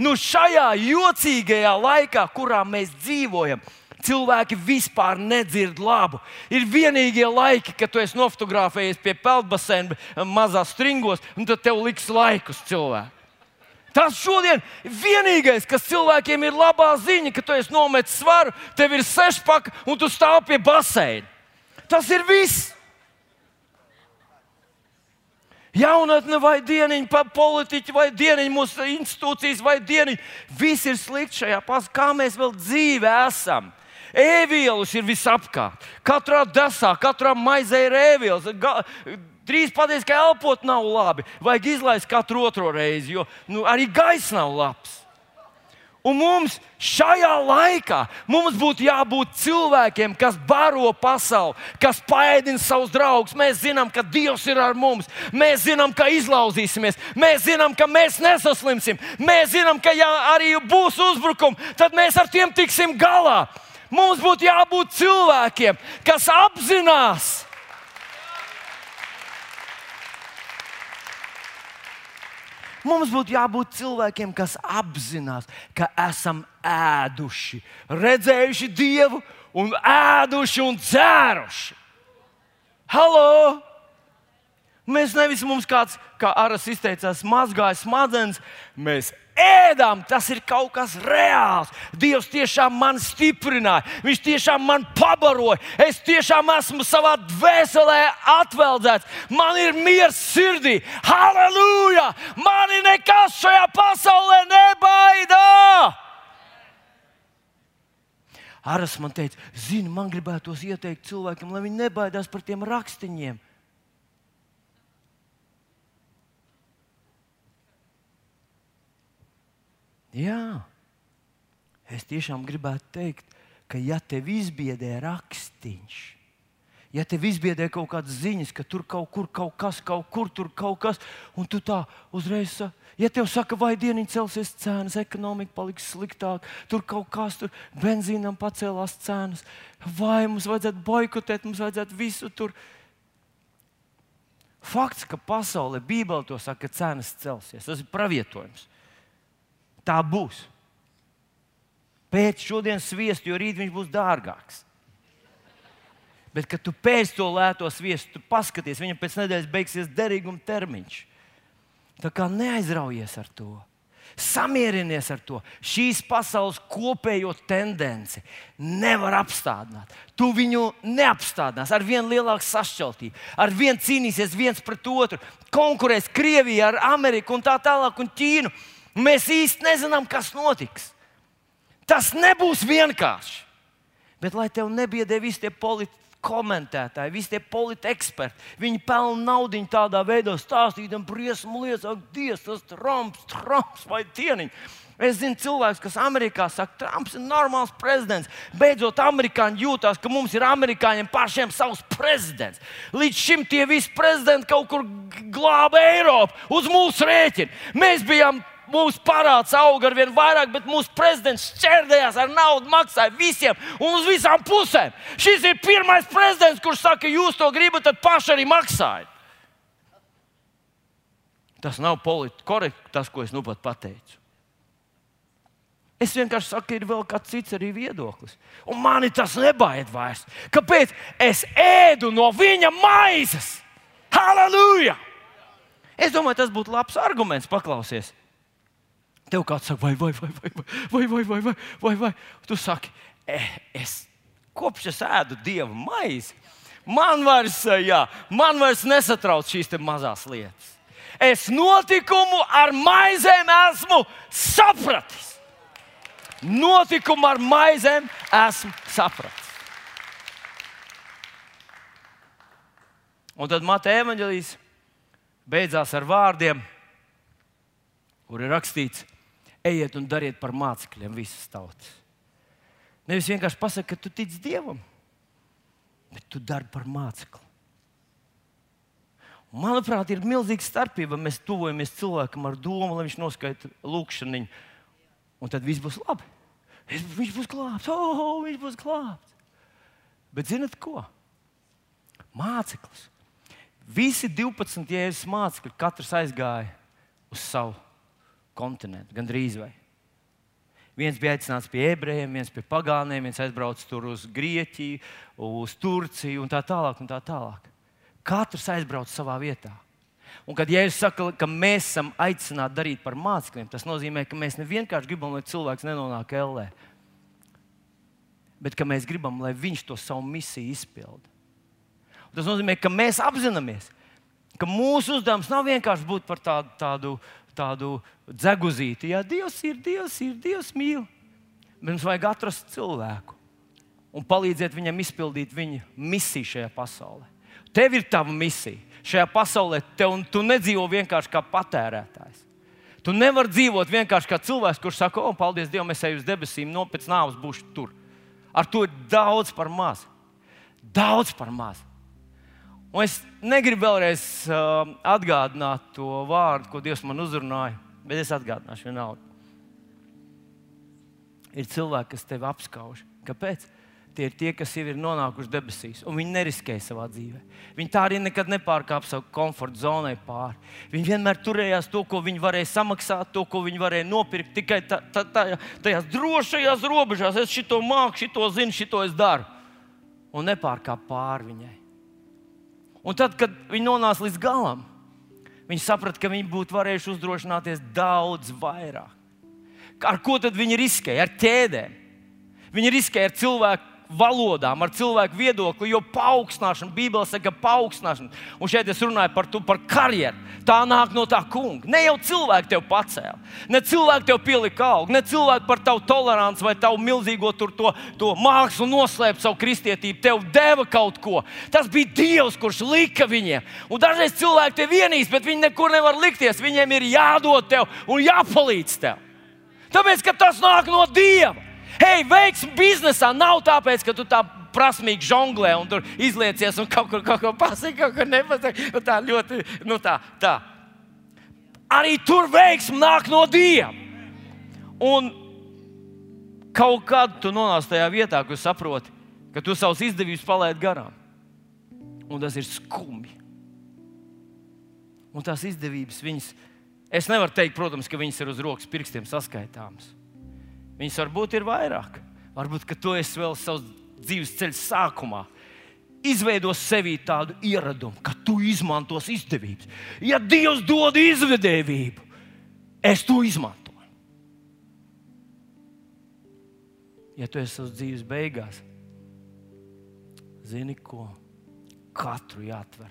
Speaker 1: Nu, šajā jocīgajā laikā, kurā mēs dzīvojam, cilvēki vispār nedzird labu. Ir vienīgie laiki, kad tu esi nofotografējies pie peldbaseina, mazās stringos, un tad tev liks laikus cilvēku. Tas šodien vienīgais, kas cilvēkiem ir labā ziņa, ka tu esi nometis svaru, tev ir sešpaka un tu stāv pie baseina. Tas ir viss. Jaunatne vai dieniņa, politiķi vai dieniņa, mūsu institūcijas vai dieniņa. Viss ir slikti šajā pasaulē, kā mēs vēl dzīvē esam. Ēvielas ir visapkārt. Katrā desā, katrā maizē ir ēvielas Drīz pateiks, ka elpot nav labi. Vajag izlaist katru otro reizi, jo nu, arī gaiss nav labs. Un mums šajā laikā mums būtu jābūt cilvēkiem, kas baro pasauli, kas paēdina savus draugus. Mēs zinām, ka Dievs ir ar mums. Mēs zinām, ka izlauzīsimies. Mēs zinām, ka mēs nesaslimsim. Mēs zinām, ka ja arī būs uzbrukumi, tad mēs ar tiem tiksim galā. Mums būtu jābūt cilvēkiem, kas apzinās, Mums būtu jābūt cilvēkiem, kas apzinās, ka esam ēduši, redzējuši Dievu, un ēduši un dzēruši. Halo! Mēs nevis mums kāds, kā Aras izteicās, mazgāja smadzenes, mēs ēdam, tas ir kaut kas reāls. Dievs tiešām man stiprināja, Viņš tiešām man pabaroja. Es tiešām esmu savā dvēselē atveldzēts. Man ir miers sirdī. Halleluja! Mani nekas šajā pasaulē nebaida! Aras man teica, zini, man gribētos ieteikt cilvēkiem, lai viņi nebaidās par tiem rakstiņiem. Jā, es tiešām gribētu teikt, ka ja tev izbiedē rakstīns, ja tev izbiedē kaut kādas ziņas, ka tur kaut kur kaut kas, kaut kur tur kaut kas, un tu tā uzreiz ja tev saka, vai dieniņa celsies cenas, ekonomika paliks sliktāk, tur kaut kas, tur benzīnam pacēlās cenas, vai mums vajadzētu boikotēt, mums vajadzētu visu tur. Fakts, ka pasaulē Bībelē to saka, ka cenas celsies, tas ir pravietojums. Tā būs. Pēc šodienas sviestu, jo rīt viņš būs dārgāks. Bet, kad tu pēc to lēto sviestu, tu paskaties, viņam pēc nedēļas beigsies derīguma termiņš. Tā kā neaizraujies ar to. Samierinies ar to. Šīs pasaules kopējo tendenci nevar apstādināt. Tu viņu neapstādinās ar vien lielāku sašķeltību, ar vien cīnīsies viens pret otru, konkurēs Krievija ar Ameriku un tā tālāk un Ķīnu. Mēs īsti nezinām, kas notiks. Tas nebūs vienkārši. Bet lai tev nebiedē visi tie politi komentētāji, visi tie politiski eksperti. Viņi pelna naudu tādā veidā, stāstītam briesmu lietas, ak, Dievs, tas Trumps, Trumps vai Tieniņš. Es zinu, cilvēks, kas Amerikā saka, Trumps ir normāls prezidents. Beidzot, amerikāņi jūtas, ka mums ir amerikāņiem pašiem savs prezidents. Līdz šim tie visi prezidenti kaut kur glāba Eiropu uz mūsu rēķina. Mēs bijām mūsu parāds auga ar vien vairāk, bet mūsu prezidents šķērdējās ar naudu, maksāja visiem un uz visām pusēm. Šis ir pirmais prezidents, kurš saka, jūs to gribat, tad paši arī maksājiet. Tas nav politiski korekti, tas, ko es nu pat pateicu. Es vienkārši saku, ir vēl kāds cits arī viedoklis. Un mani tas nebaid vairs. Kāpēc? Es ēdu no viņa maizes. Halleluja! Es domāju, tas būtu labs arguments paklausies. Tev kāds saka, vai, vai, vai, vai, vai, vai, vai, vai, vai, vai. Tu saki, es kopš es ēdu dievu maizi, man vairs, jā, man vairs nesatrauc šīs mazās lietas. Es notikumu ar maizēm esmu sapratis notikumu ar maizēm esmu sapratis. Un tad Mateja evanģelīs beidzās ar vārdiem, kur ir rakstīts, ejiet un dariet par mācekļiem visas tautas. Nevis vienkārši pasakot, ka tu tici Dievam, bet tu dari par mācekli. Manuprāt, ir milzīga starpība. Mēs tuvojamies cilvēkam ar domu, lai viņš noskaita lūkšanu, un tad viss būs labi. Viņš būs glābts, oh, viņš būs glābts. Bet zinat ko? Māceklis. Visi 12 jēzus mācekļi, katrs aizgāja uz savu kontinentu, gandrīz vai. Viens bija aicināts pie ebrejiem, viens pie pagāniem, viens aizbrauca tur uz Grieķiju, uz Turciju un tā tālāk. Un tā tālāk. Katrs aizbrauca savā vietā. Un, kad Jēzus saka, ka mēs esam aicināti darīt par mācekļiem, tas nozīmē, ka mēs nevienkārši gribam, lai cilvēks nenonāk ellē, bet ka mēs gribam, lai viņš to savu misiju izpilda. Un tas nozīmē, ka mēs apzināmies, ka mūsu uzdevums nav vienkārši būt par tādu, tādu, tādu dzeguzīti. Jā, Dievs ir, Dievs ir, Dievs mīl. Mums vajag atrast cilvēku un palīdzēt viņam izpildīt viņa misiju šajā pasaulē. Tev ir tava misija šajā pasaulē, tev, tu nedzīvo vienkārši kā patērētājs. Tu nevari dzīvot vienkārši kā cilvēks, kurš saka, o, paldies Dievam, es eju uz debesīm, no pēc nāves būšu tur. Ar to ir daudz par maz. Daudz par maz. Un es negribu vēlreiz uh, atgādināt to vārdu, ko Dievs man uzrunāja, bet es atgādināšu vienalga. Ir cilvēki, kas tevi apskauž. Kāpēc? Tie ir tie, kas jau ir nonākuši debesīs, un viņi neriskēja savā dzīvē. Viņi tā arī nekad nepārkāpa savu komforta zonai pāri. Viņi vienmēr turējās to, ko viņi varēja samaksāt, to, ko viņi varēja nopirkt, tikai tā, tā, tā, tajās drošajās robežās. Es šo māku, šo zinu, šo es daru. Un nepārkāpa pāri viņai. Un tad, kad viņi nonāca līdz galam, viņi saprata, ka viņi būtu varējuši uzdrošināties daudz vairāk. Ar ko tad viņi riskēja? Ar ķēdēm. Viņi riskēja ar cilvēku valodām, ar cilvēku viedokli, jo paaugstināšana, Bībelē saka, paaugstināšana, un šeit es runāju par, tu, par karjeru. Tā nāk no tā kunga. Ne jau cilvēki tev pacēla, ne cilvēki tev pielika augu, ne cilvēki par tavu toleranci vai tavu milzīgo tur, to, to mākslu noslēpt savu kristietību. Tev deva kaut ko. Tas bija Dievs, kurš lika viņiem. Un dažreiz cilvēki te vienīs, bet viņi nekur nevar likties. Viņiem ir jādod tev un jāpalīdz tev. Tāpēc, ka tas nāk no Dieva. Hei, veiksmi biznesā nav tāpēc, ka tu tā prasmīgi žonglē un tur izliecies un kaut kur kaut ko pasaki, kaut ko nepasaki. Nu, tā ļoti, nu tā, tā. Arī tur veiksmi nāk no Dieva. Un kaut kad tu nonāc tajā vietā, kur saproti, ka tu savus izdevības palaidi garām. Un tas ir skumji. Un tās izdevības, viņas, es nevaru teikt, protams, ka viņas ir uz rokas pirkstiem saskaitāmas. Viņas varbūt ir vairāk. Varbūt tu esi vēl savas dzīves ceļa sākumā. Izveidos sevī tādu ieradumu, ka tu izmantos izdevības. Ja Dievs dod izvedēvību, es to izmantoju. Ja tu esi savas dzīves beigās, zini ko? Katru jāatver.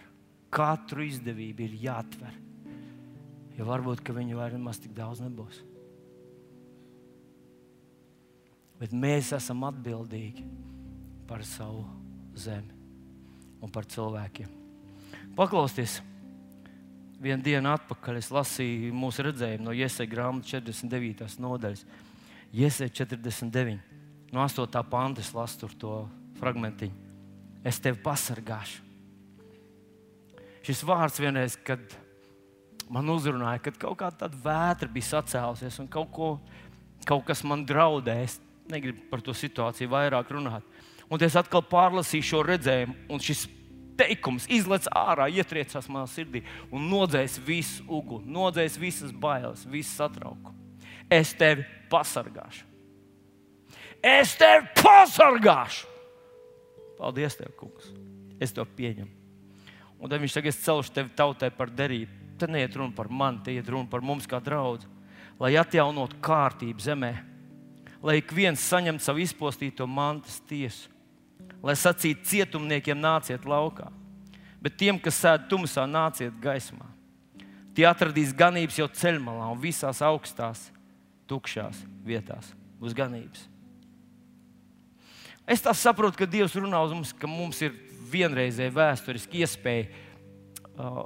Speaker 1: Katru izdevību ir jāatver. Jo varbūt viņa vairs tik daudz nebūs bet mēs esam atbildīgi par savu zemi. un par cilvēkiem. Paklausieties! Vienu dienu atpakaļ es lasīju mūsu redzējumu no Iesai grāmatas 49. nodaļas. Iesai 49. no 8. panta es lasu to fragmentiņu. Es tevi pasargāšu. Šis vārds vienreiz, kad man uzrunāja, kad kaut kāda vētra bija sacēlusies un kaut, ko, kaut kas man draudēja. Es negribu par to situāciju vairāk runāt. Un es atkal pārlasīju šo redzējumu, un šis teikums izlaiž ārā, ietriecās manā sirdī un nodzēs visu uguni, nodzēs visas bailes, visu satraukumu. Es tevi pasargāšu. Es tevi pasargāšu. Paldies, tev, kungs. Es to pieņemu. Un tad viņš tagad celšu tevi tautai par derību. Te neiet runa par mani, te iet runa par mums kā draugu. Lai atjaunotu kārtību zemē, lai ik viens saņemtu savu izpostīto mantas tiesu, lai sacītu cietumniekiem nāciet laukā, bet tiem, kas sēž tumsā, nāciet gaismā. Tie atradīs ganības jau ceļmalā un visās augstās, tukšās vietās būs ganības. Es saprotu, ka Dievs runā uz mums, ka mums ir vienreizēja vēsturiska iespēja uh,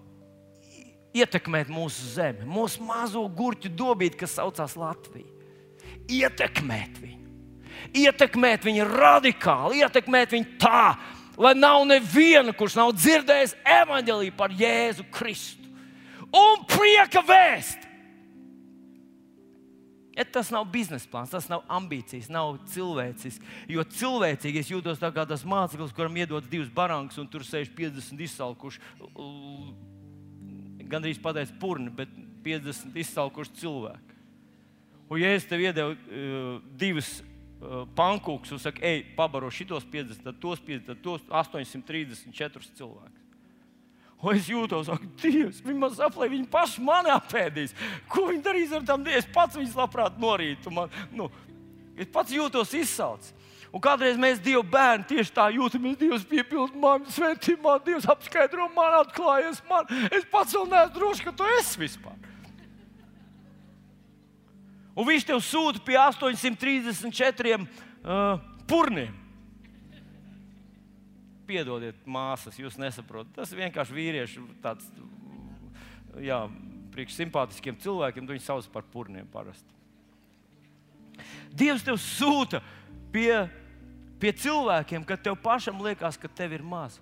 Speaker 1: ietekmēt mūsu zemi, mūsu mazo gurķu dobīti, kas saucās Latvija. Ietekmēt viņu, ietekmēt viņu radikāli, ietekmēt viņu tā, lai nav neviena, kurš nav dzirdējis evaņģēlīju par Jēzu Kristu un prieka vēst. Ja tas nav biznesa plāns, tas nav ambīcijas, nav cilvēcisks. Jo cilvēcīgi es jūtos tā kā tas māceklis, kuram iedodas divas barangas, un tur sēž 50 izsalkuši gandrīz pateicis purni, bet 50 izsalkuši cilvēki. Un, ja es tev iedevu uh, divus uh, pankūkus un saku, ej, pabaro šitos 50, tad tos 50, tad tos 834 cilvēkus. Un es jūtos, ka Dievs, man saplēja, viņi paši mani apēdīs. Ko viņi darīs ar tām dienām? Es pats viņus labprāt norītu. Man, nu, es pats jūtos izsalcis. Un kādreiz mēs Dievu bērni tieši tā jūtamies. Dievs piepilda mani, svētī man, Dievs apskaidro man, atklājies man. Es pats vēl neesmu drošs, ka tu esi vispār. Un viņš tev sūta pie 834 uh, purniem. Piedodiet, māsas, jūs nesaprotat. Tas vienkārši vīriešu tāds, jā, priekš simpātiskiem cilvēkiem, viņi sauc par purniem parasti. Dievs tev sūta pie, pie cilvēkiem, kad tev pašam liekas, ka tev ir maz.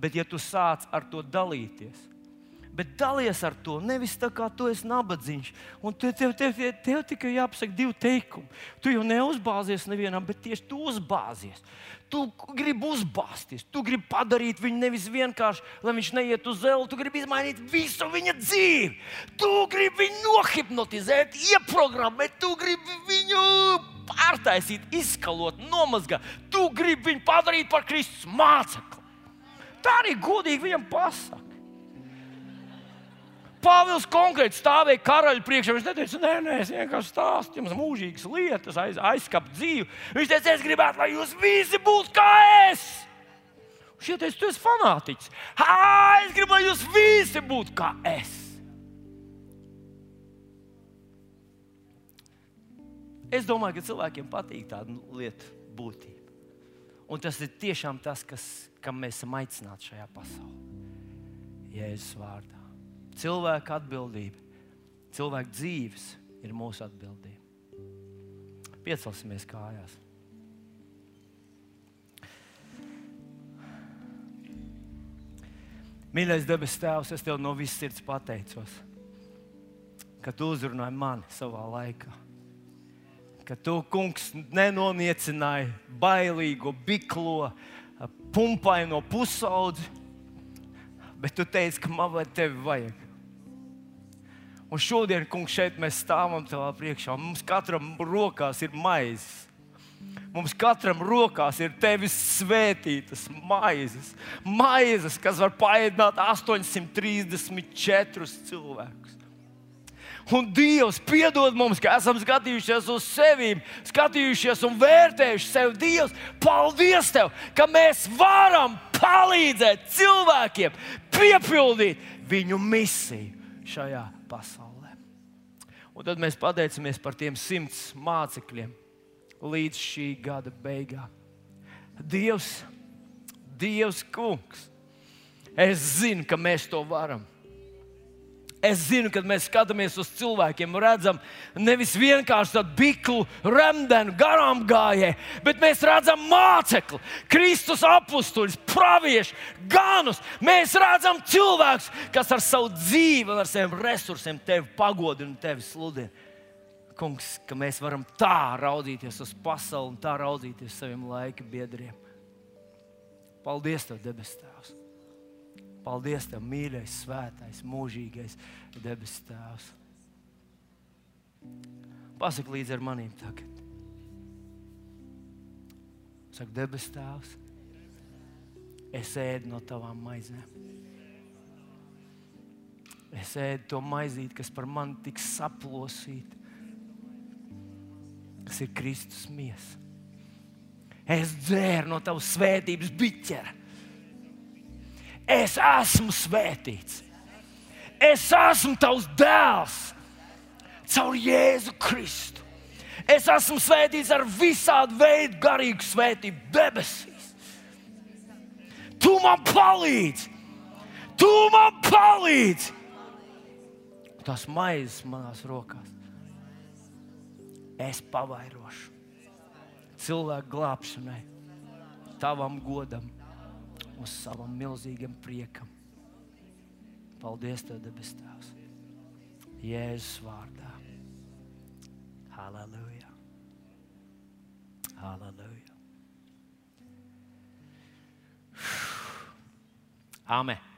Speaker 1: Bet, ja tu sāc ar to dalīties, bet dalies ar to nevis tā kā tu esi nabadzīgs. Un tev, tev, tev, tev, tikai jāpasaka divi teikumi. Tu jau neuzbāzies nevienam, bet tieši tu uzbāzies. Tu gribi uzbāzties, tu gribi padarīt viņu nevis vienkārši, lai viņš neiet uz zelu, tu gribi izmainīt visu viņa dzīvi. Tu gribi viņu nohipnotizēt, ieprogrammēt, tu gribi viņu pārtaisīt, izskalot, nomazgāt. Tu gribi viņu padarīt par Kristus mācekli. Tā arī godīgi viņam pasaka. Pāvils konkrēti stāvēja karaļa priekšā. Viņš neteica, nē, nē, es vienkārši stāstu jums mūžīgas lietas, aiz, aizskapt dzīvi. Viņš teica, es gribētu, lai jūs visi būtu kā es. Šie teica, tu esi fanātiķis. Ha, es gribu, lai jūs visi būtu kā es. Es domāju, ka cilvēkiem patīk tāda lieta būtība. Un tas ir tiešām tas, kas, kam mēs esam aicināti šajā pasaulē. Jēzus vārdā. Cilvēka atbildība, cilvēka dzīves ir mūsu atbildība. Piecelsimies kājās. Mīļais debes Tēvs, es tev no visas sirds pateicos, ka tu uzrunāji mani savā laikā. Ka tu, kungs, nenoniecināji bailīgo, biklo, pumpaino pusaudzi, bet tu teici, ka man vai tevi vajag. Un šodien, kungs, šeit mēs stāvam tavā priekšā. Mums katram rokās ir maizes. Mums katram rokās ir tevis svētītas maizes. Maizes, kas var paēdināt 834 cilvēkus. Un Dievs piedod mums, ka esam skatījušies uz sevi, skatījušies un vērtējuši sevi. Dievs, paldies Tev, ka mēs varam palīdzēt cilvēkiem piepildīt viņu misiju šajā pasaulē. Un tad mēs pateicamies par tiem simts mācekļiem līdz šī gada beigām. Dievs, Dievs, Kungs, Es zinu, ka mēs to varam. Es zinu, kad mēs skatāmies uz cilvēkiem, redzam nevis vienkārši tādu biklu, remdenu, garām gājēju, bet mēs redzam mācekli, Kristus apstuļus, praviešu, ganus. Mēs redzam cilvēkus, kas ar savu dzīvi ar saviem resursiem tevi pagodina un tevi sludina. Kungs, ka mēs varam tā raudzīties uz pasauli un tā raudzīties saviem laika biedriem. Paldies, Tev, debes Tēvs! Paldies, Tev, mīļais, svētais, mūžīgais debes Tēvs. Pasaki līdzi ar maniem tagad. Saka, debes Tēvs, es ēdu no tavām maizēm. Es ēdu to maizīti, kas par mani tiks saplosīta, kas ir Kristus miesa. Es dzēru no tavas svētības biķera Es esmu svētīts. Es esmu tavs dēls caur Jēzu Kristu. Es esmu svētīts ar visādi veidu garīgu svētību debesīs. Tu man palīdzi! Tu man palīdzi! Tas maizes manās rokās. Es pavairošu cilvēku glābšanai, tavam godam uz savam milzīgam priekam. Paldies, Tev, debes Tēvs! Jēzus vārdā. Halleluja! Halleluja! Amen!